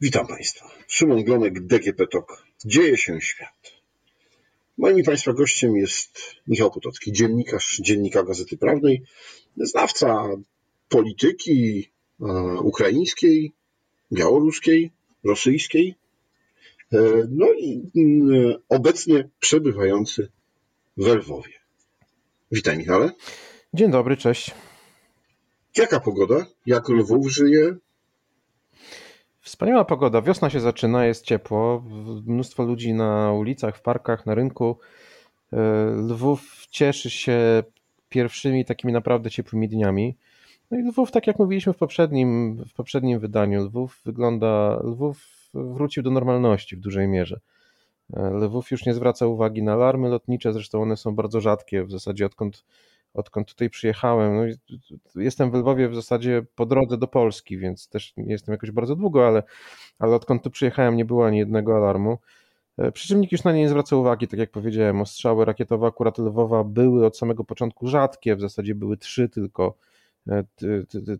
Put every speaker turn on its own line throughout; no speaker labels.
Witam Państwa. Szymon Glonek, DGP TOK. Dzieje się świat. Moim Państwa gościem jest Michał Potocki, dziennikarz Dziennika Gazety Prawnej, znawca polityki e, ukraińskiej, białoruskiej, rosyjskiej, e, no i mm, obecnie przebywający w Lwowie. Witaj Michale.
Dzień dobry, cześć.
Jaka pogoda? Jak Lwów żyje?
Wspaniała pogoda. Wiosna się zaczyna, jest ciepło. Mnóstwo ludzi na ulicach, w parkach, na rynku. E, Lwów cieszy się pierwszymi takimi naprawdę ciepłymi dniami. No i Lwów, tak jak mówiliśmy w poprzednim, w poprzednim wydaniu, Lwów wygląda, Lwów wrócił do normalności w dużej mierze. E, Lwów już nie zwraca uwagi na alarmy lotnicze, zresztą one są bardzo rzadkie w zasadzie odkąd odkąd tutaj przyjechałem. No jestem w Lwowie w zasadzie po drodze do Polski, więc też nie jestem jakoś bardzo długo, ale, ale odkąd tu przyjechałem nie było ani jednego alarmu. E, przy czym nikt już na nie nie zwraca uwagi, tak jak powiedziałem, ostrzały rakietowe akurat Lwowa były od samego początku rzadkie, w zasadzie były trzy tylko, e,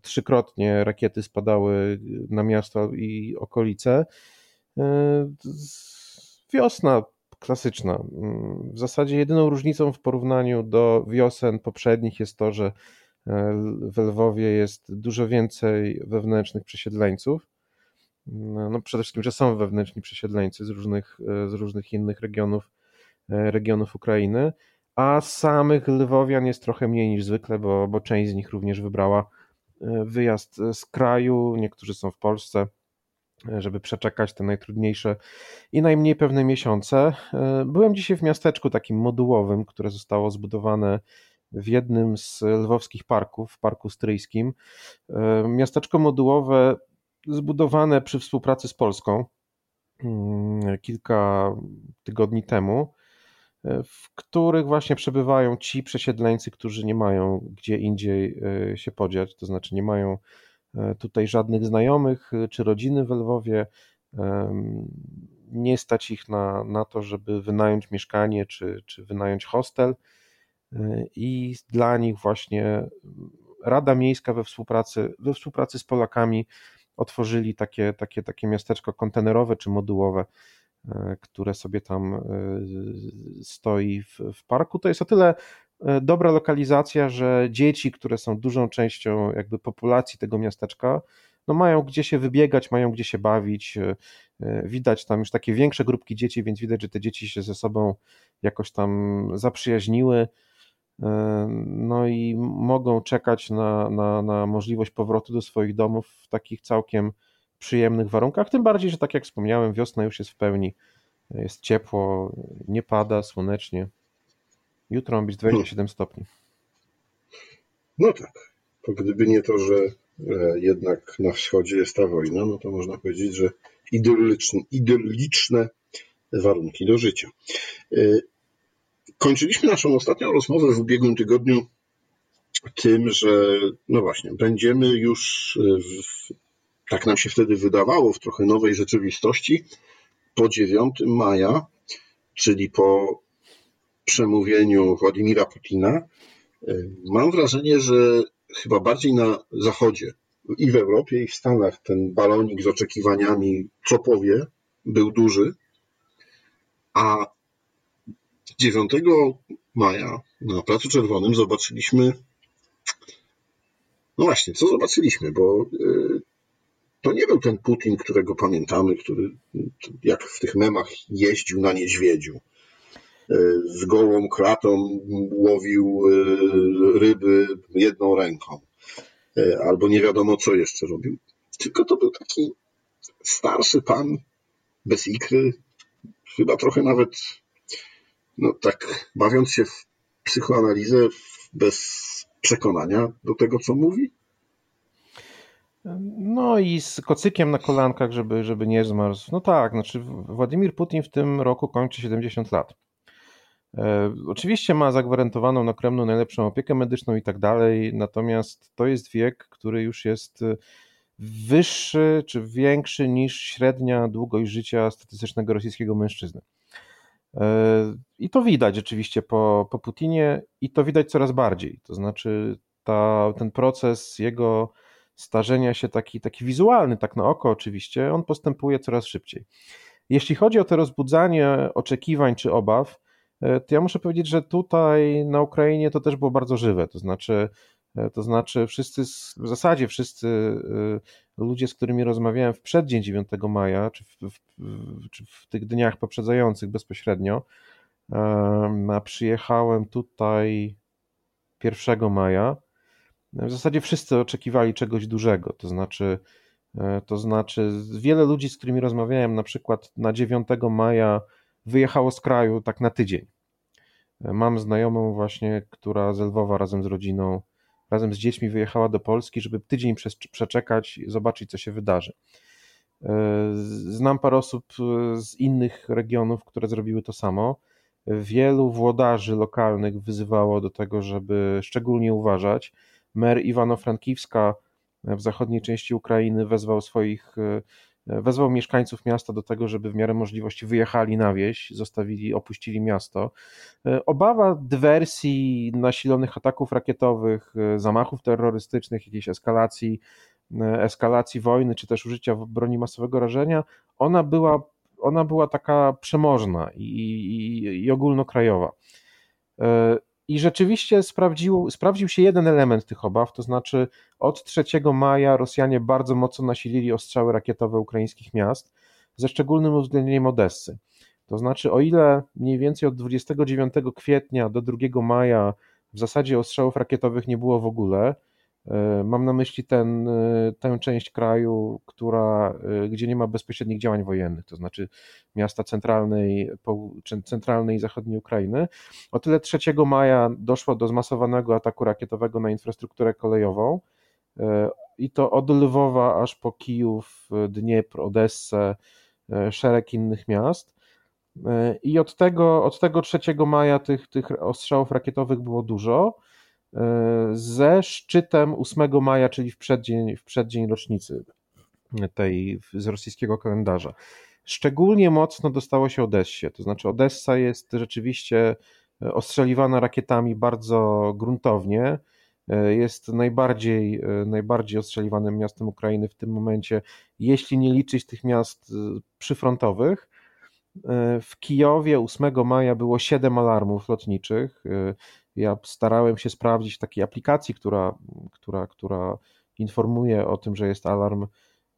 trzykrotnie rakiety spadały na miasto i okolice. E, wiosna klasyczna. Mm, w zasadzie jedyną różnicą w porównaniu do wiosen poprzednich jest to, że e, w Lwowie jest dużo więcej wewnętrznych przesiedleńców. No, no przede wszystkim, że są wewnętrzni przesiedleńcy z różnych, e, z różnych innych regionów, e, regionów Ukrainy, a samych Lwowian jest trochę mniej niż zwykle, bo, bo część z nich również wybrała wyjazd z kraju, niektórzy są w Polsce, żeby przeczekać te najtrudniejsze i najmniej pewne miesiące. E, byłem dzisiaj w miasteczku takim modułowym, które zostało zbudowane w jednym z lwowskich parków, w Parku Stryjskim. E, miasteczko modułowe zbudowane przy współpracy z Polską mm, kilka tygodni temu, e, w których właśnie przebywają ci przesiedleńcy, którzy nie mają gdzie indziej się podziać, to znaczy nie mają tutaj żadnych znajomych e, czy rodziny w Lwowie. Nie stać ich na, na to, żeby wynająć mieszkanie czy, czy wynająć hostel. E, I dla nich właśnie Rada Miejska we współpracy, we współpracy z Polakami otworzyli takie, takie, takie miasteczko kontenerowe czy modułowe, które sobie tam stoi w, w parku. To jest o tyle E, dobra lokalizacja, że dzieci, które są dużą częścią jakby populacji tego miasteczka, no mają gdzie się wybiegać, mają gdzie się bawić. E, e, widać tam już takie większe grupki dzieci, więc widać, że te dzieci się ze sobą jakoś tam zaprzyjaźniły. No i mogą czekać na, na, na możliwość powrotu do swoich domów w takich całkiem przyjemnych warunkach. Tym bardziej, że tak jak wspomniałem, wiosna już jest w pełni. Jest ciepło, nie pada, słonecznie. Jutro ma być 27 stopni.
No tak. To gdyby nie to, że jednak na wschodzie jest ta wojna, no to można powiedzieć, że idylliczne, idylliczne warunki do życia. E, kończyliśmy naszą ostatnią rozmowę w ubiegłym tygodniu tym, że no właśnie, będziemy już, w, tak nam się wtedy wydawało, w trochę nowej rzeczywistości, po 9 maja, czyli po przemówieniu Władimira Putina, e, mam wrażenie, że chyba bardziej na Zachodzie i w Europie, i w Stanach ten balonik z oczekiwaniami, co powie, był duży, a 9 maja na Placu Czerwonym zobaczyliśmy, no właśnie, co zobaczyliśmy, bo e, to nie był ten Putin, którego pamiętamy, który jak w tych memach jeździł na niedźwiedziu z gołą kratą łowił e, ryby jedną ręką, e, albo nie wiadomo co jeszcze robił. Tylko to był taki starszy pan, bez ikry, chyba trochę nawet, no tak, bawiąc się w psychoanalizę bez przekonania do tego, co mówi.
No i z kocykiem na kolankach, żeby, żeby nie zmarzł. No tak, znaczy Władimir Putin w tym roku kończy 70 lat. E, oczywiście ma zagwarantowaną na Kremlu najlepszą opiekę medyczną i tak dalej, natomiast to jest wiek, który już jest e, wyższy czy większy niż średnia długość życia statystycznego rosyjskiego mężczyzny. E, I to widać rzeczywiście po, po Putinie i to widać coraz bardziej. To znaczy ta, ten proces jego starzenia się taki, taki wizualny, tak na oko oczywiście, on postępuje coraz szybciej. Jeśli chodzi o to rozbudzanie oczekiwań czy obaw, to ja muszę powiedzieć, że tutaj na Ukrainie to też było bardzo żywe. To znaczy, e, to znaczy wszyscy, w zasadzie wszyscy e, ludzie, z którymi rozmawiałem w przeddzień 9 maja, czy w, w, czy w tych dniach poprzedzających bezpośrednio, a przyjechałem tutaj 1 maja. W zasadzie wszyscy oczekiwali czegoś dużego, to znaczy E, to znaczy, wiele ludzi, z którymi rozmawiałem, na przykład na 9 maja wyjechało z kraju tak na tydzień. E, mam znajomą właśnie, która z Lwowa razem z rodziną, razem z dziećmi wyjechała do Polski, żeby tydzień przeczekać, zobaczyć, co się wydarzy. E, znam parę osób z innych regionów, które zrobiły to samo. Wielu włodarzy lokalnych wyzywało do tego, żeby szczególnie uważać. Mer Iwano-Frankiwska w zachodniej części Ukrainy wezwał swoich, e, wezwał mieszkańców miasta do tego, żeby w miarę możliwości wyjechali na wieś, zostawili, opuścili miasto. E, obawa dywersji, nasilonych ataków rakietowych, e, zamachów terrorystycznych, jakiejś eskalacji, eskalacji wojny, czy też użycia broni masowego rażenia, ona była, ona była taka przemożna i, i, i ogólnokrajowa. I rzeczywiście sprawdził, sprawdził się jeden element tych obaw, to znaczy od 3 maja Rosjanie bardzo mocno nasilili ostrzały rakietowe ukraińskich miast, ze szczególnym uwzględnieniem Odessy. To znaczy, o ile mniej więcej od 29 kwietnia do 2 maja w zasadzie ostrzałów rakietowych nie było w ogóle, mam na myśli ten, e, tę część kraju, która, e, gdzie nie ma bezpośrednich działań wojennych, to znaczy miasta centralnej, centralnej i zachodniej Ukrainy. O tyle 3 maja doszło do zmasowanego ataku rakietowego na infrastrukturę kolejową i to od Lwowa aż po Kijów, Dniepr, Odessę, szereg innych miast. I od tego, od tego 3 maja tych, tych ostrzałów rakietowych było dużo ze szczytem 8 maja, czyli w przeddzień, w przeddzień rocznicy tej z rosyjskiego kalendarza. Szczególnie mocno dostało się Odessie, to znaczy Odessa jest rzeczywiście ostrzeliwana rakietami bardzo gruntownie. Jest najbardziej, najbardziej ostrzeliwanym miastem Ukrainy w tym momencie, jeśli nie liczyć tych miast przyfrontowych. W Kijowie 8 maja było 7 alarmów lotniczych. Ja starałem się sprawdzić w takiej aplikacji, która, która, która informuje o tym, że jest alarm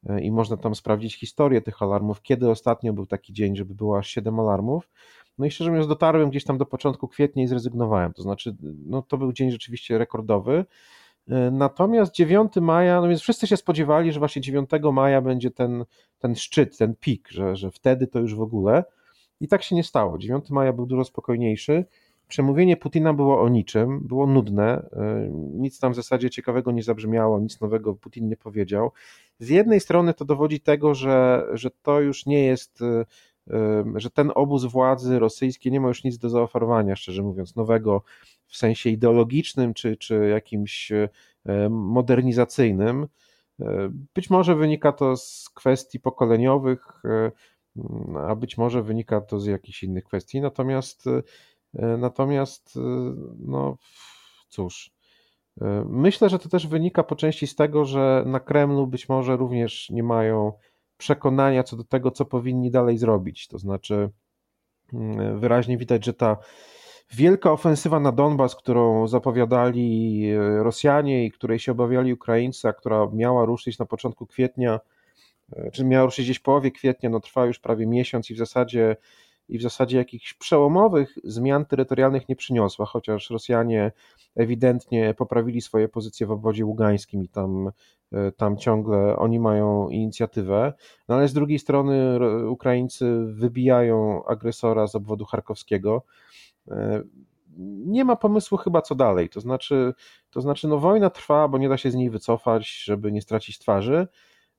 e, i można tam sprawdzić historię tych alarmów, kiedy ostatnio był taki dzień, żeby było aż 7 alarmów. No i szczerze mówiąc, dotarłem gdzieś tam do początku kwietnia i zrezygnowałem. To znaczy, no to był dzień rzeczywiście rekordowy. E, natomiast 9 maja, no więc wszyscy się spodziewali, że właśnie 9 maja będzie ten, ten szczyt, ten pik, że, że wtedy to już w ogóle. I tak się nie stało. 9 maja był dużo spokojniejszy. Przemówienie Putina było o niczym, było nudne, e, nic tam w zasadzie ciekawego nie zabrzmiało, nic nowego Putin nie powiedział. Z jednej strony to dowodzi tego, że, że to już nie jest, e, e, że ten obóz władzy rosyjskiej nie ma już nic do zaoferowania, szczerze mówiąc, nowego w sensie ideologicznym czy, czy jakimś modernizacyjnym. Być może wynika to z kwestii pokoleniowych, a być może wynika to z jakichś innych kwestii. Natomiast natomiast, e, no cóż, e, myślę, że to też wynika po części z tego, że na Kremlu być może również nie mają przekonania co do tego, co powinni dalej zrobić. To znaczy, mm, wyraźnie widać, że ta wielka ofensywa na Donbas, którą zapowiadali Rosjanie i której się obawiali Ukraińcy, a która miała ruszyć na początku kwietnia, czy miała ruszyć gdzieś w połowie kwietnia, no trwa już prawie miesiąc i w zasadzie i w zasadzie jakichś przełomowych zmian terytorialnych nie przyniosła, chociaż Rosjanie ewidentnie poprawili swoje pozycje w obwodzie ługańskim i tam, e, tam ciągle oni mają inicjatywę, no ale z drugiej strony Ukraińcy wybijają agresora z obwodu charkowskiego. E, nie ma pomysłu chyba co dalej, to znaczy, to znaczy no wojna trwa, bo nie da się z niej wycofać, żeby nie stracić twarzy,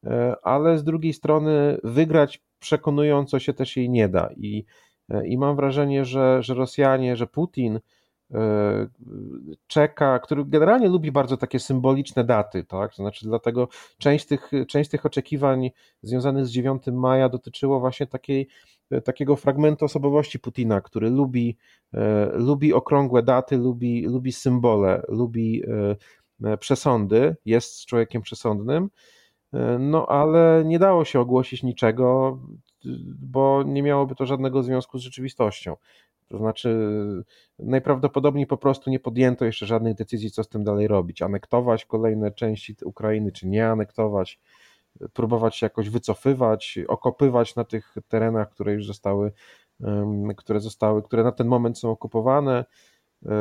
e, ale z drugiej strony wygrać przekonująco się też jej nie da. I, i mam wrażenie, że, że Rosjanie, że Putin e, czeka, który generalnie lubi bardzo takie symboliczne daty, tak? Znaczy, dlatego część tych, część tych oczekiwań związanych z 9 maja dotyczyło właśnie takiej, takiego fragmentu osobowości Putina, który lubi, e, lubi okrągłe daty, lubi, lubi symbole, lubi, e, przesądy, jest człowiekiem przesądnym, no ale nie dało się ogłosić niczego, bo nie miałoby to żadnego związku z rzeczywistością. To znaczy, najprawdopodobniej po prostu nie podjęto jeszcze żadnych decyzji, co z tym dalej robić. Anektować kolejne części Ukrainy, czy nie anektować, próbować się jakoś wycofywać, okopywać na tych terenach, które już zostały, które zostały, które na ten moment są okupowane.
E,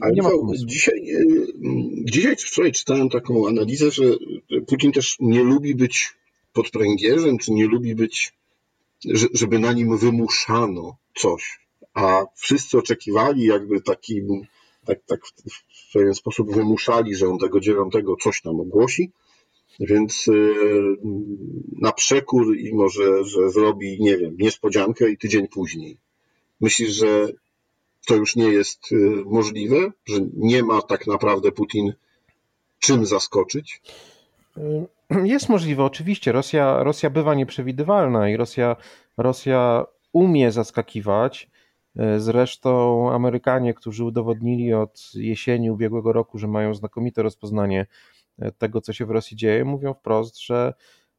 Ale nie ma dzisiaj, e, dzisiaj czy wczoraj czytałem taką analizę, że Putin też nie lubi być pod pręgierzem, czy nie lubi być, żeby na nim wymuszano coś, a wszyscy oczekiwali jakby taki, tak, tak w pewien sposób wymuszali, że on tego dziewiątego coś tam ogłosi, więc y, na przekór i może, że zrobi, nie wiem, niespodziankę i tydzień później. Myślisz, że to już nie jest y, możliwe, że nie ma tak naprawdę Putin czym zaskoczyć?
Jest możliwe, oczywiście. Rosja, Rosja bywa nieprzewidywalna i Rosja, Rosja umie zaskakiwać. E, zresztą Amerykanie, którzy udowodnili od jesieni ubiegłego roku, że mają znakomite rozpoznanie e, tego, co się w Rosji dzieje, mówią wprost, że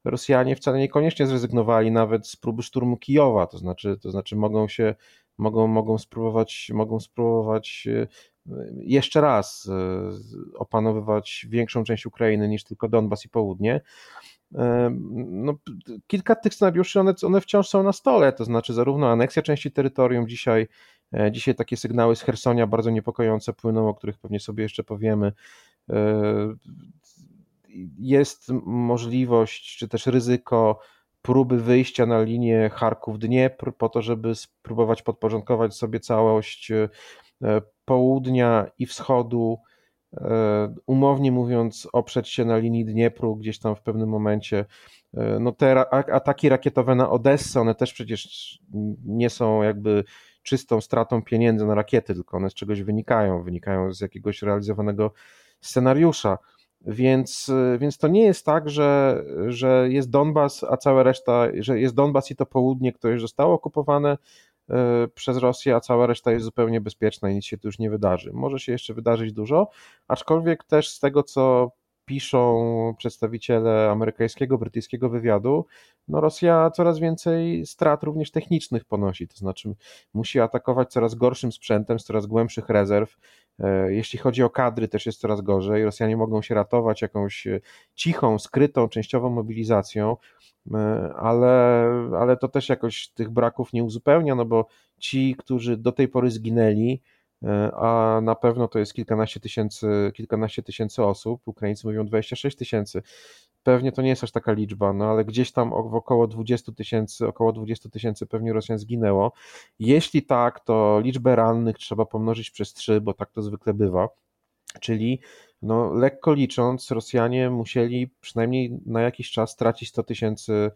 Rosjanie wcale niekoniecznie zrezygnowali nawet z próby szturmu Kijowa, to znaczy, to znaczy mogą się, mogą, mogą spróbować, mogą spróbować e, jeszcze raz opanowywać większą część Ukrainy niż tylko Donbas i południe no, kilka tych scenariuszy, one, one wciąż są na stole, to znaczy zarówno aneksja części terytorium, dzisiaj, e, dzisiaj takie sygnały z Hersonia bardzo niepokojące płyną, o których pewnie sobie jeszcze powiemy. E, jest możliwość, czy też ryzyko próby wyjścia na linię Charków-Dniepr po to, żeby spróbować podporządkować sobie całość e, południa i wschodu E, umownie mówiąc, oprzeć się na linii Dniepru gdzieś tam w pewnym momencie. E, no te ataki rakietowe na Odessę, one też przecież nie są jakby czystą stratą pieniędzy na rakiety, tylko one z czegoś wynikają, wynikają z jakiegoś realizowanego scenariusza. Więc, więc to nie jest tak, że, że jest Donbas, a cała reszta, że jest Donbas i to południe, które już zostało okupowane, E, przez Rosję, a cała reszta jest zupełnie bezpieczna i nic się tu już nie wydarzy. Może się jeszcze wydarzyć dużo, aczkolwiek też z tego, co piszą przedstawiciele amerykańskiego, brytyjskiego wywiadu, no Rosja coraz więcej strat również technicznych ponosi, to znaczy musi atakować coraz gorszym sprzętem, z coraz głębszych rezerw. E, jeśli chodzi o kadry, też jest coraz gorzej. Rosjanie mogą się ratować jakąś cichą, skrytą, częściową mobilizacją, e, ale, ale to też jakoś tych braków nie uzupełnia, no bo ci, którzy do tej pory zginęli, E, a na pewno to jest kilkanaście tysięcy, kilkanaście tysięcy osób, Ukraińcy mówią 26 tysięcy. Pewnie to nie jest aż taka liczba, no ale gdzieś tam około 20 tysięcy, około 20 tysięcy pewnie Rosjan zginęło. Jeśli tak, to liczbę rannych trzeba pomnożyć przez 3, bo tak to zwykle bywa. Czyli no, lekko licząc, Rosjanie musieli przynajmniej na jakiś czas stracić 100 tysięcy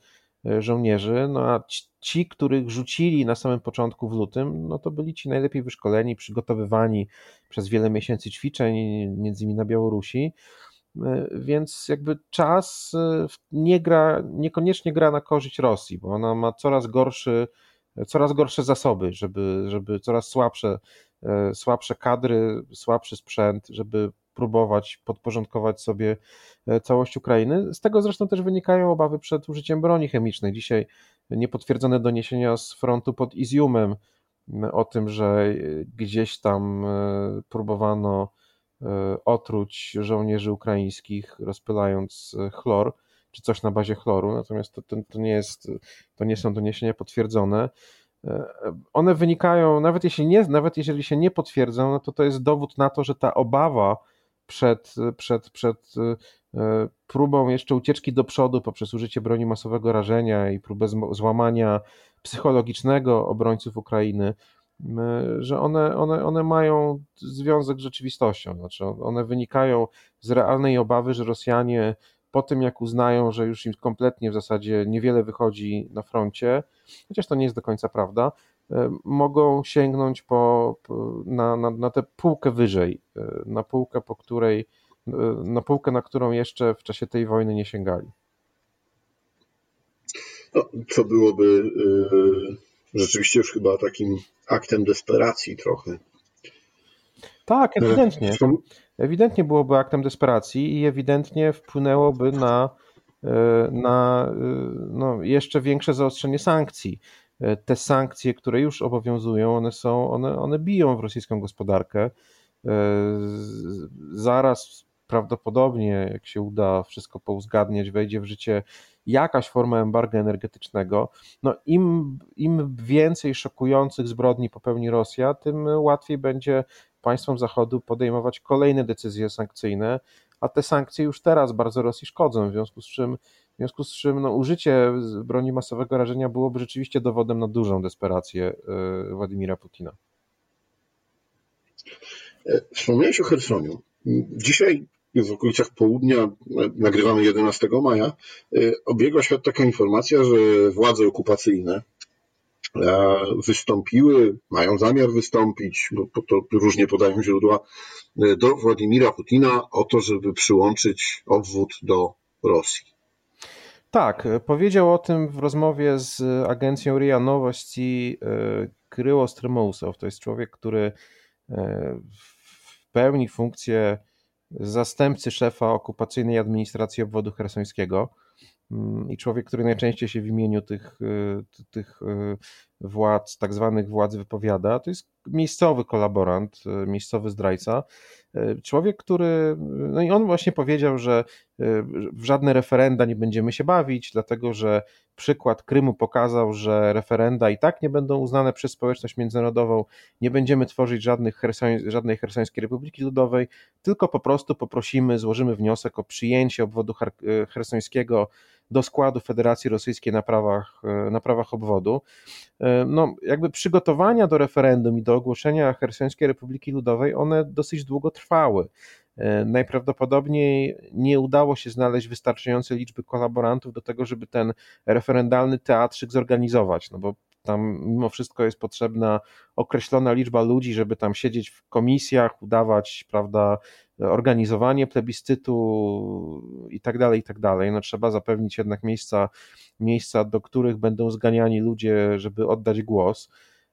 E, żołnierzy, no a ci, których rzucili na samym początku w lutym, no to byli ci najlepiej wyszkoleni, przygotowywani przez wiele miesięcy ćwiczeń, między innymi na Białorusi, więc jakby czas e, nie gra, niekoniecznie gra na korzyść Rosji, bo ona ma coraz gorszy, coraz gorsze zasoby, żeby, żeby coraz słabsze, słabsze kadry, słabszy sprzęt, żeby próbować podporządkować sobie e, całość Ukrainy. Z tego zresztą też wynikają obawy przed użyciem broni chemicznej. Dzisiaj niepotwierdzone doniesienia z frontu pod Iziumem o tym, że e, gdzieś tam e, próbowano otruć żołnierzy ukraińskich, rozpylając chlor, czy coś na bazie chloru, natomiast to, to, to, nie, jest, to nie są doniesienia potwierdzone. One wynikają, nawet jeśli, nie, nawet jeżeli się nie potwierdzą, no to to jest dowód na to, że ta obawa przed, przed, przed e, próbą jeszcze ucieczki do przodu poprzez użycie broni masowego rażenia i próbę złamania psychologicznego obrońców Ukrainy, że one, one, one mają związek z rzeczywistością. Znaczy one wynikają z realnej obawy, że Rosjanie po tym, jak uznają, że już im kompletnie w zasadzie niewiele wychodzi na froncie, chociaż to nie jest do końca prawda, E, mogą sięgnąć po, na, na, na tę półkę wyżej, e, na półkę, po której, e, na półkę, na którą jeszcze w czasie tej wojny nie sięgali.
No, co byłoby rzeczywiście już chyba takim aktem desperacji trochę.
Tak, ewidentnie. Ewidentnie byłoby aktem desperacji i ewidentnie wpłynęłoby na, na no, jeszcze większe zaostrzenie sankcji. Te sankcje, które już obowiązują, one są, one, one biją w rosyjską gospodarkę. Zaraz prawdopodobnie, jak się uda wszystko pouzgadniać, wejdzie w życie jakaś forma embarga energetycznego. No im, im więcej szokujących zbrodni popełni Rosja, tym łatwiej będzie państwom Zachodu podejmować kolejne decyzje sankcyjne, a te sankcje już teraz bardzo Rosji szkodzą, w związku z czym, w związku z czym no, użycie broni masowego rażenia byłoby rzeczywiście dowodem na dużą desperację e, Władimira Putina.
E, wspomniałeś o Chersoniu. Dzisiaj w okolicach południa, nagrywamy 11 maja, y, obiegła świat taka informacja, że władze okupacyjne e, wystąpiły, mają zamiar wystąpić, bo to różnie podają źródła, y, do Władimira Putina o to, żeby przyłączyć obwód do Rosji.
Tak, powiedział o tym w rozmowie z agencją RIA Nowości y, Kryło Strymousow. To jest człowiek, który pełni funkcję zastępcy szefa okupacyjnej administracji obwodu hersońskiego mm, i człowiek, który najczęściej się w imieniu tych, y, tych y, władz, tak zwanych władz wypowiada, to jest miejscowy kolaborant, y, miejscowy zdrajca. Człowiek, który, no i on właśnie powiedział, że w żadne referenda nie będziemy się bawić, dlatego że przykład Krymu pokazał, że referenda i tak nie będą uznane przez społeczność międzynarodową, nie będziemy tworzyć żadnych hersoń, żadnej Hersońskiej Republiki Ludowej, tylko po prostu poprosimy, złożymy wniosek o przyjęcie obwodu hersońskiego do składu Federacji Rosyjskiej na prawach, na prawach obwodu. No, jakby przygotowania do referendum i do ogłoszenia Hersońskiej Republiki Ludowej, one dosyć długo trwały. E, najprawdopodobniej nie udało się znaleźć wystarczającej liczby kolaborantów do tego, żeby ten referendalny teatrzyk zorganizować, no bo tam mimo wszystko jest potrzebna określona liczba ludzi, żeby tam siedzieć w komisjach, udawać, prawda, organizowanie plebiscytu i tak dalej, i tak dalej. No trzeba zapewnić jednak miejsca, miejsca, do których będą zganiani ludzie, żeby oddać głos.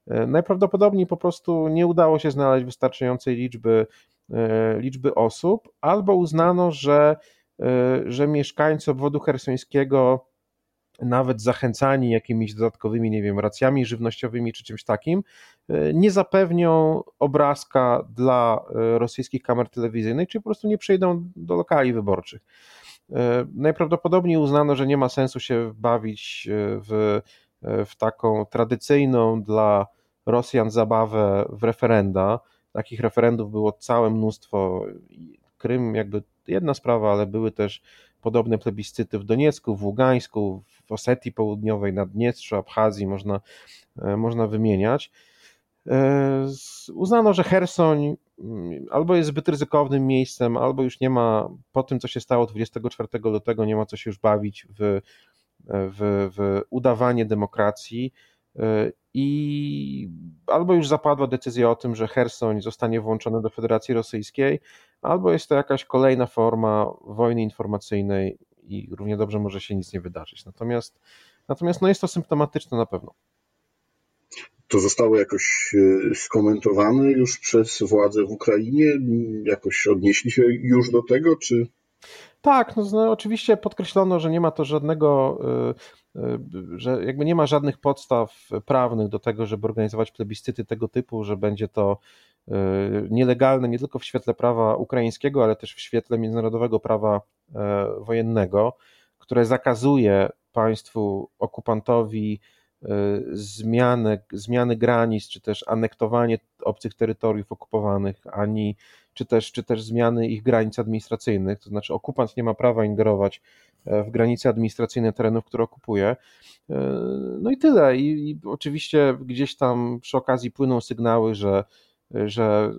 E, najprawdopodobniej po prostu nie udało się znaleźć wystarczającej liczby E, liczby osób, albo uznano, że, e, że mieszkańcy obwodu hersońskiego nawet zachęcani jakimiś dodatkowymi, nie wiem, racjami żywnościowymi czy czymś takim, e, nie zapewnią obrazka dla rosyjskich kamer telewizyjnych, czy po prostu nie przejdą do lokali wyborczych. Najprawdopodobniej uznano, że nie ma sensu się bawić w, w taką tradycyjną dla Rosjan zabawę w referenda, Takich referendów było całe mnóstwo. Krym jakby jedna sprawa, ale były też podobne plebiscyty w Doniecku, w Ługańsku, w Osetii Południowej, Naddniestrzu, Abchazji, można, e, można wymieniać. E, uznano, że Hersoń mm, albo jest zbyt ryzykownym miejscem, albo już nie ma, po tym co się stało 24 lutego, nie ma co się już bawić w, w, w udawanie demokracji e, i albo już zapadła decyzja o tym, że Hersoń zostanie włączony do Federacji Rosyjskiej, albo jest to jakaś kolejna forma wojny informacyjnej i równie dobrze może się nic nie wydarzyć. Natomiast, natomiast no jest to symptomatyczne na pewno.
To zostało jakoś e, skomentowane już przez władze w Ukrainie? Jakoś odnieśli się już do tego, czy
tak, no, no, oczywiście podkreślono, że nie ma to żadnego, y, y, że jakby nie ma żadnych podstaw prawnych do tego, żeby organizować plebiscyty tego typu, że będzie to y, nielegalne nie tylko w świetle prawa ukraińskiego, ale też w świetle międzynarodowego prawa e, wojennego, które zakazuje państwu okupantowi zmiany, zmiany granic, czy też anektowanie obcych terytoriów okupowanych, ani czy też, czy też zmiany ich granic administracyjnych, to znaczy okupant nie ma prawa ingerować e, w granice administracyjne terenów, które okupuje. E, no i tyle. I, i oczywiście gdzieś tam przy okazji płyną sygnały, że, że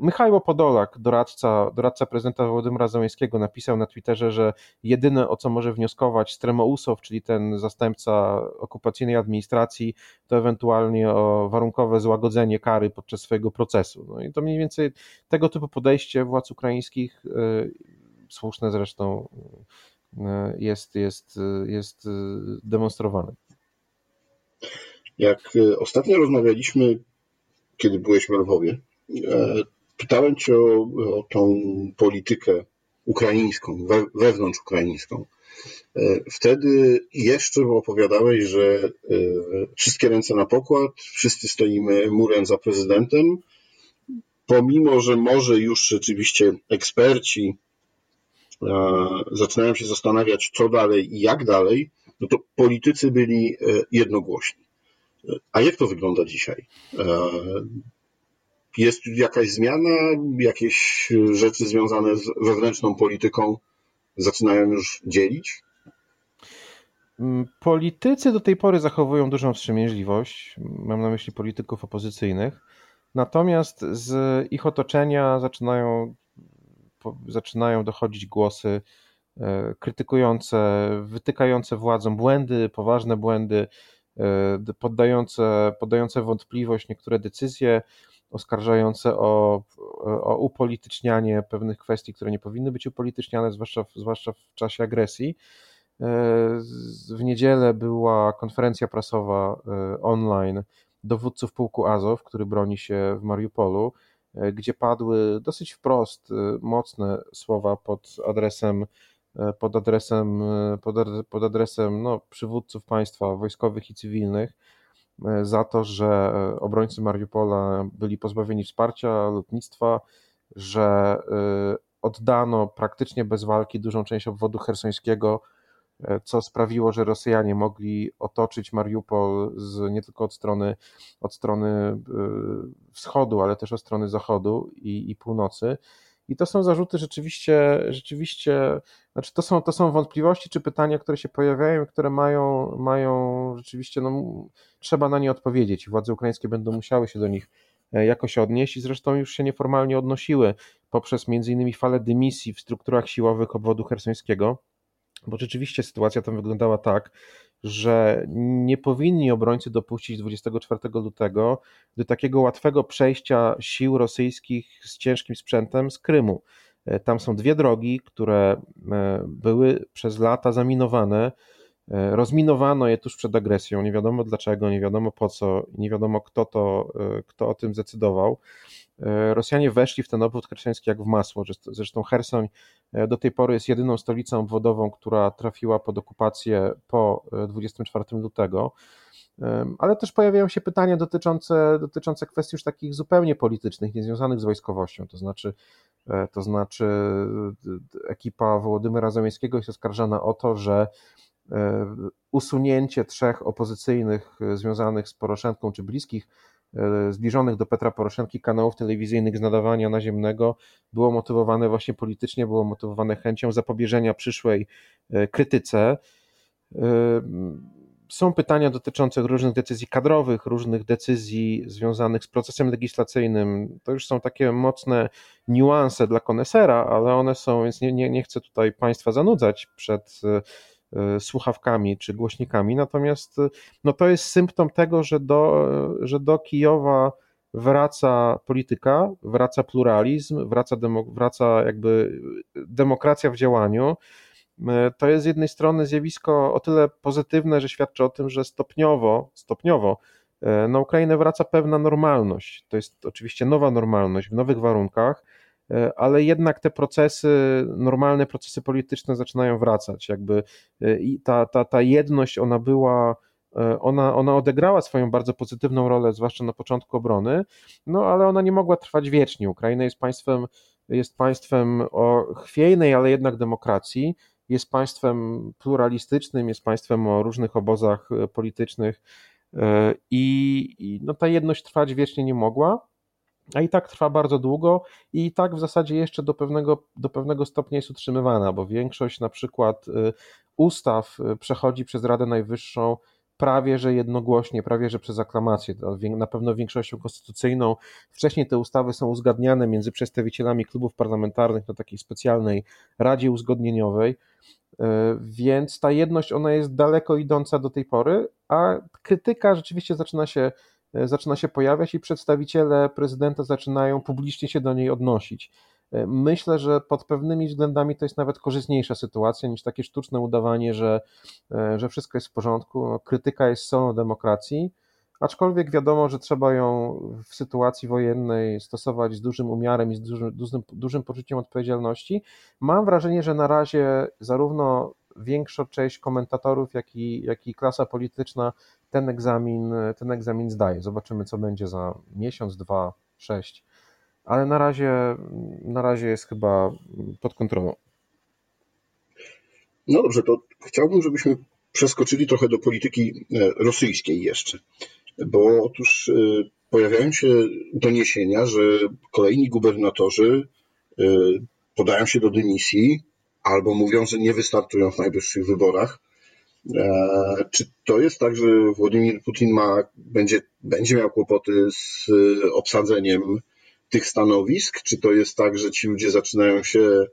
Michał Podolak, doradca, doradca prezydenta Władimira Załęskiego, napisał na Twitterze, że jedyne o co może wnioskować Stremousow, czyli ten zastępca okupacyjnej administracji, to ewentualnie o warunkowe złagodzenie kary podczas swojego procesu. No i to mniej więcej tego typu podejście władz ukraińskich, y, słuszne zresztą, y, jest, jest, jest demonstrowane.
Jak ostatnio rozmawialiśmy, kiedy byłeś w Lwowie, pytałem Cię o, o tą politykę ukraińską, we, wewnątrz ukraińską. Wtedy jeszcze opowiadałeś, że wszystkie ręce na pokład, wszyscy stoimy murem za prezydentem, pomimo, że może już rzeczywiście eksperci zaczynają się zastanawiać, co dalej i jak dalej, no to politycy byli jednogłośni. A jak to wygląda dzisiaj? Jest jakaś zmiana, jakieś rzeczy związane z wewnętrzną polityką zaczynają już dzielić?
Mm, politycy do tej pory zachowują dużą wstrzemięźliwość. Mam na myśli polityków opozycyjnych. Natomiast z ich otoczenia zaczynają, zaczynają dochodzić głosy e, krytykujące, wytykające władzom błędy, poważne błędy, e, poddające, poddające wątpliwość niektóre decyzje, oskarżające o, o upolitycznianie pewnych kwestii, które nie powinny być upolityczniane, zwłaszcza, zwłaszcza w czasie agresji. E, w niedzielę była konferencja prasowa online dowódców pułku Azow, który broni się w Mariupolu, e, gdzie padły dosyć wprost e, mocne słowa pod adresem e, pod adresem, pod adresem no, przywódców państwa wojskowych i cywilnych za to, że obrońcy Mariupola byli pozbawieni wsparcia, lotnictwa, że oddano praktycznie bez walki dużą część obwodu hersońskiego E, co sprawiło, że Rosjanie mogli otoczyć Mariupol z, nie tylko od strony, od strony e, wschodu, ale też od strony zachodu i, i północy. I to są zarzuty rzeczywiście, rzeczywiście, znaczy to są, to są wątpliwości czy pytania, które się pojawiają, które mają, mają rzeczywiście, no, trzeba na nie odpowiedzieć. Władze ukraińskie będą musiały się do nich e, jakoś odnieść i zresztą już się nieformalnie odnosiły poprzez między innymi falę dymisji w strukturach siłowych obwodu hersońskiego bo rzeczywiście sytuacja tam wyglądała tak, że nie powinni obrońcy dopuścić 24 lutego do takiego łatwego przejścia sił rosyjskich z ciężkim sprzętem z Krymu. E, tam są dwie drogi, które e, były przez lata zaminowane. E, rozminowano je tuż przed agresją. Nie wiadomo dlaczego, nie wiadomo po co, nie wiadomo kto, to, kto o tym zdecydował. E, Rosjanie weszli w ten obwód chrześcijański jak w masło. Zresztą Hersoń e, do tej pory jest jedyną stolicą obwodową, która trafiła pod okupację po 24 e, lutego. Ale też pojawiają się pytania dotyczące, dotyczące kwestii już takich zupełnie politycznych, niezwiązanych z wojskowością. To znaczy, to znaczy ekipa Wołodymyra Zamieckiego jest oskarżana o to, że usunięcie trzech opozycyjnych związanych z Poroszenką czy bliskich E, zbliżonych do Petra Poroszenki kanałów telewizyjnych z nadawania naziemnego było motywowane właśnie politycznie, było motywowane chęcią zapobieżenia przyszłej e, krytyce. E, są pytania dotyczące różnych decyzji kadrowych, różnych decyzji związanych z procesem legislacyjnym. To już są takie mocne niuanse dla konesera, ale one są, więc nie, nie, nie chcę tutaj Państwa zanudzać przed E, słuchawkami czy głośnikami. Natomiast e, no to jest symptom tego, że do, że do Kijowa wraca polityka, wraca pluralizm, wraca, demo, wraca jakby demokracja w działaniu. E, to jest z jednej strony zjawisko o tyle pozytywne, że świadczy o tym, że stopniowo, stopniowo na Ukrainę wraca pewna normalność. To jest oczywiście nowa normalność w nowych warunkach E, ale jednak te procesy, normalne procesy polityczne zaczynają wracać. Jakby e, i ta, ta, ta jedność, ona była, e, ona, ona odegrała swoją bardzo pozytywną rolę, zwłaszcza na początku obrony, no ale ona nie mogła trwać wiecznie. Ukraina jest państwem, jest państwem o chwiejnej, ale jednak demokracji, jest państwem pluralistycznym, jest państwem o różnych obozach politycznych i, i no, ta jedność trwać wiecznie nie mogła a i tak trwa bardzo długo i tak w zasadzie jeszcze do pewnego, do pewnego stopnia jest utrzymywana, bo większość na przykład y, ustaw y, przechodzi przez Radę Najwyższą prawie że jednogłośnie, prawie że przez aklamację, na pewno większością konstytucyjną. Wcześniej te ustawy są uzgadniane między przedstawicielami klubów parlamentarnych na takiej specjalnej Radzie Uzgodnieniowej, y, więc ta jedność ona jest daleko idąca do tej pory, a krytyka rzeczywiście zaczyna się zaczyna się pojawiać i przedstawiciele prezydenta zaczynają publicznie się do niej odnosić. E, myślę, że pod pewnymi względami to jest nawet korzystniejsza sytuacja niż takie sztuczne udawanie, że, e, że wszystko jest w porządku. No, krytyka jest solą demokracji, aczkolwiek wiadomo, że trzeba ją w sytuacji wojennej stosować z dużym umiarem i z dużym, dużym, dużym poczuciem odpowiedzialności. Mam wrażenie, że na razie zarówno większa część komentatorów, jak i, jak i klasa polityczna ten egzamin, ten egzamin zdaje. Zobaczymy, co będzie za miesiąc, dwa, sześć. Ale na razie, na razie jest chyba pod kontrolą.
No dobrze, to chciałbym, żebyśmy przeskoczyli trochę do polityki e, rosyjskiej jeszcze, bo otóż e, pojawiają się doniesienia, że kolejni gubernatorzy e, podają się do dymisji albo mówią, że nie wystartują w najbliższych wyborach. Czy to jest tak, że Władimir Putin ma, będzie, będzie miał kłopoty z obsadzeniem tych stanowisk? Czy to jest tak, że ci ludzie zaczynają się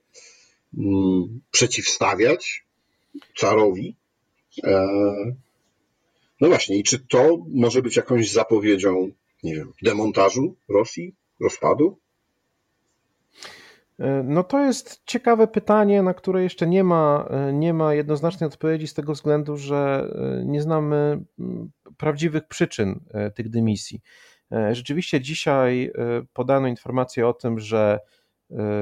mm, przeciwstawiać carowi? E, no właśnie, i czy to może być jakąś zapowiedzią, nie wiem, demontażu Rosji, rozpadu?
E, no to jest ciekawe pytanie, na które jeszcze nie ma, e, nie ma jednoznacznej odpowiedzi z tego względu, że nie znamy prawdziwych przyczyn tych dymisji. Rzeczywiście dzisiaj podano informację o tym, że,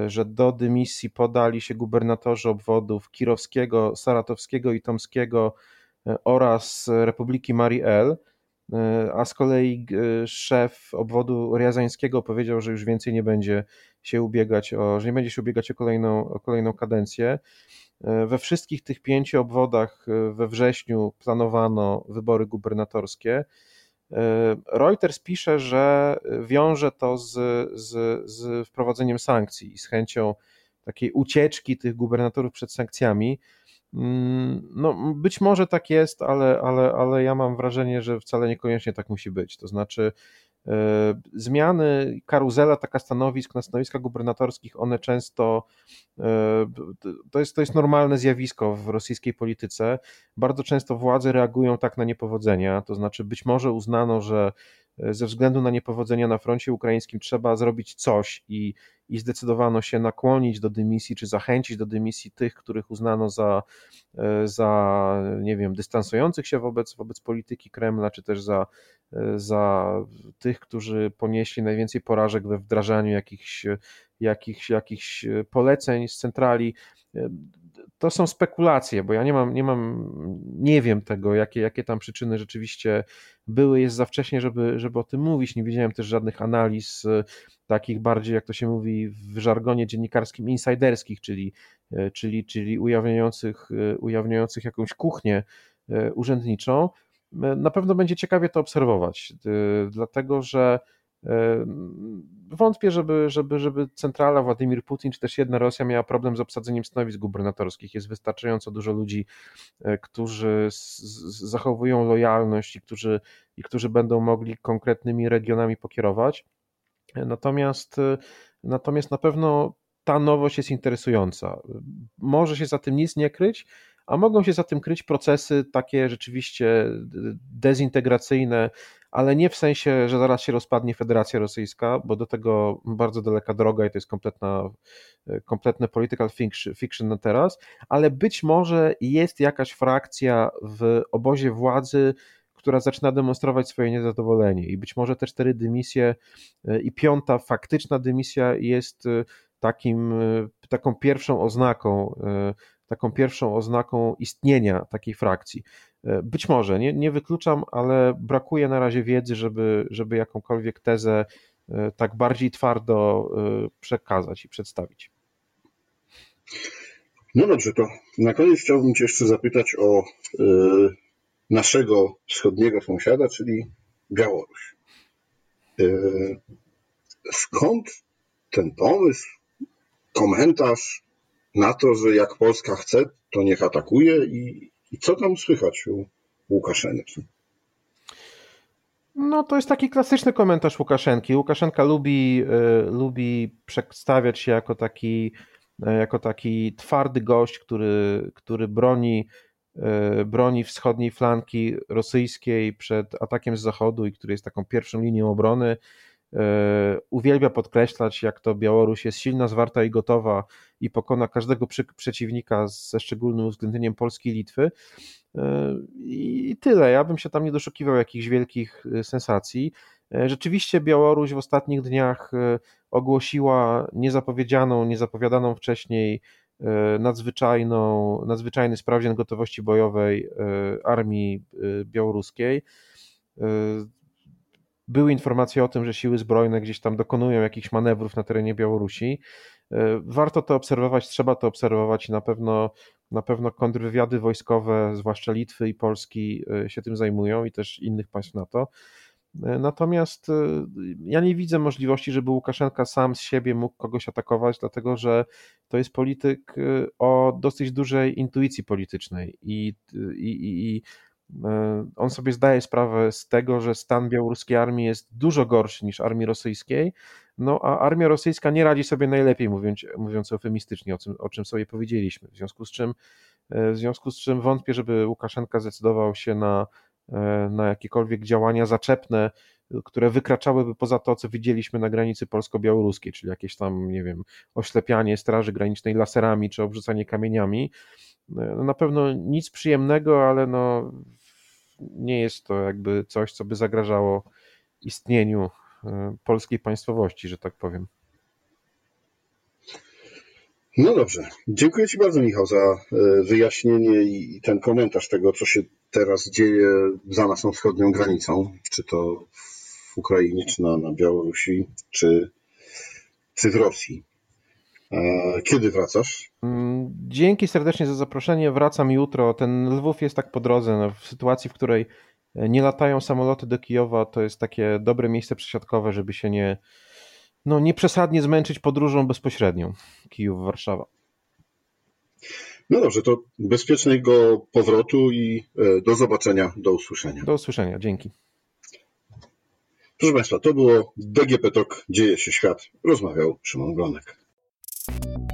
że do dymisji podali się gubernatorzy obwodów kirowskiego, saratowskiego i tomskiego oraz Republiki Marii El, a z kolei szef obwodu riazańskiego powiedział, że już więcej nie będzie się ubiegać o, że nie będzie się ubiegać o kolejną, o kolejną kadencję. We wszystkich tych pięciu obwodach we wrześniu planowano wybory gubernatorskie. Reuters pisze, że wiąże to z, z, z wprowadzeniem sankcji i z chęcią takiej ucieczki tych gubernatorów przed sankcjami. Mm, no, być może tak jest, ale, ale, ale ja mam wrażenie, że wcale niekoniecznie tak musi być. To znaczy, E, zmiany, karuzela taka stanowisk na stanowiskach gubernatorskich, one często e, to jest, to jest normalne zjawisko w rosyjskiej polityce. Bardzo często władze reagują tak na niepowodzenia, to znaczy być może uznano, że ze względu na niepowodzenia na froncie ukraińskim trzeba zrobić coś i, i zdecydowano się nakłonić do dymisji, czy zachęcić do dymisji tych, których uznano za, za nie wiem, dystansujących się wobec, wobec polityki Kremla, czy też za za tych, którzy ponieśli najwięcej porażek we wdrażaniu jakichś, jakichś, jakichś poleceń z centrali. To są spekulacje, bo ja nie mam, nie mam, nie wiem tego, jakie, jakie tam przyczyny rzeczywiście były. Jest za wcześnie, żeby, żeby o tym mówić. Nie widziałem też żadnych analiz takich bardziej, jak to się mówi w żargonie dziennikarskim, insiderskich, czyli, czyli, czyli ujawniających, ujawniających jakąś kuchnię urzędniczą. Na pewno będzie ciekawie to obserwować, dlatego że wątpię, żeby, żeby, żeby centrala Władimir Putin, czy też jedna Rosja miała problem z obsadzeniem stanowisk gubernatorskich. Jest wystarczająco dużo ludzi, y, którzy zachowują lojalność i którzy, i którzy będą mogli konkretnymi regionami pokierować. Natomiast, natomiast na pewno ta nowość jest interesująca. Może się za tym nic nie kryć, a mogą się za tym kryć procesy takie rzeczywiście dezintegracyjne, ale nie w sensie, że zaraz się rozpadnie Federacja Rosyjska, bo do tego bardzo daleka droga i to jest kompletna, kompletne political fiction na teraz, ale być może jest jakaś frakcja w obozie władzy, która zaczyna demonstrować swoje niezadowolenie. I być może te cztery dymisje i piąta faktyczna dymisja jest takim, taką pierwszą oznaką taką pierwszą oznaką istnienia takiej frakcji. E, być może, nie, nie wykluczam, ale brakuje na razie wiedzy, żeby, żeby jakąkolwiek tezę e, tak bardziej twardo e, przekazać i przedstawić.
No dobrze, to na koniec chciałbym Cię jeszcze zapytać o naszego wschodniego sąsiada, czyli Białoruś. Skąd ten pomysł, komentarz na to, że jak Polska chce, to niech atakuje i, i co tam słychać u Łukaszenki?
No to jest taki klasyczny komentarz Łukaszenki. Łukaszenka lubi, y, lubi przedstawiać się jako taki, y, jako taki twardy gość, który, który broni, y, broni wschodniej flanki rosyjskiej przed atakiem z zachodu i który jest taką pierwszą linią obrony. Uwielbia podkreślać, jak to Białoruś jest silna, zwarta i gotowa i pokona każdego przeciwnika ze szczególnym uwzględnieniem Polski i Litwy. I tyle. Ja bym się tam nie doszukiwał jakichś wielkich sensacji. Rzeczywiście Białoruś w ostatnich dniach ogłosiła niezapowiedzianą, niezapowiadaną wcześniej nadzwyczajną, nadzwyczajny sprawdzian gotowości bojowej armii białoruskiej. Były informacje o tym, że siły zbrojne gdzieś tam dokonują jakichś manewrów na terenie Białorusi. Warto to obserwować, trzeba to obserwować i na pewno, na pewno kontrwywiady wojskowe, zwłaszcza Litwy i Polski, się tym zajmują i też innych państw NATO. Natomiast y, ja nie widzę możliwości, żeby Łukaszenka sam z siebie mógł kogoś atakować, dlatego że to jest polityk o dosyć dużej intuicji politycznej i, i, i y, on sobie zdaje sprawę z tego, że stan białoruskiej armii jest dużo gorszy niż armii rosyjskiej, no a armia rosyjska nie radzi sobie najlepiej, mówiąc, mówiąc eufemistycznie, o czym, o czym sobie powiedzieliśmy. W związku z czym, w związku z czym wątpię, żeby Łukaszenka zdecydował się na E, na jakiekolwiek działania zaczepne, które wykraczałyby poza to, co widzieliśmy na granicy polsko-białoruskiej, czyli jakieś tam, nie wiem, oślepianie Straży Granicznej laserami czy obrzucanie kamieniami. E, no na pewno nic przyjemnego, ale no nie jest to jakby coś, co by zagrażało istnieniu e, polskiej państwowości, że tak powiem.
No dobrze. Dziękuję Ci bardzo, Michał, za e, wyjaśnienie i ten komentarz tego, co się teraz dzieje za naszą wschodnią granicą, czy to w Ukrainie, czy na, na Białorusi, czy, czy w Rosji. Kiedy wracasz?
Mm, dzięki serdecznie za zaproszenie. Wracam jutro. Ten Lwów jest tak po drodze. No, w sytuacji, w której nie latają samoloty do Kijowa, to jest takie dobre miejsce przesiadkowe, żeby się nie, no, nie przesadnie zmęczyć podróżą bezpośrednią Kijów-Warszawa.
No dobrze, to bezpiecznego powrotu i e, do zobaczenia, do usłyszenia.
Do usłyszenia, dzięki.
Proszę Państwa, to było DGP TOK, dzieje się świat, rozmawiał Szymon Glonek. Thank you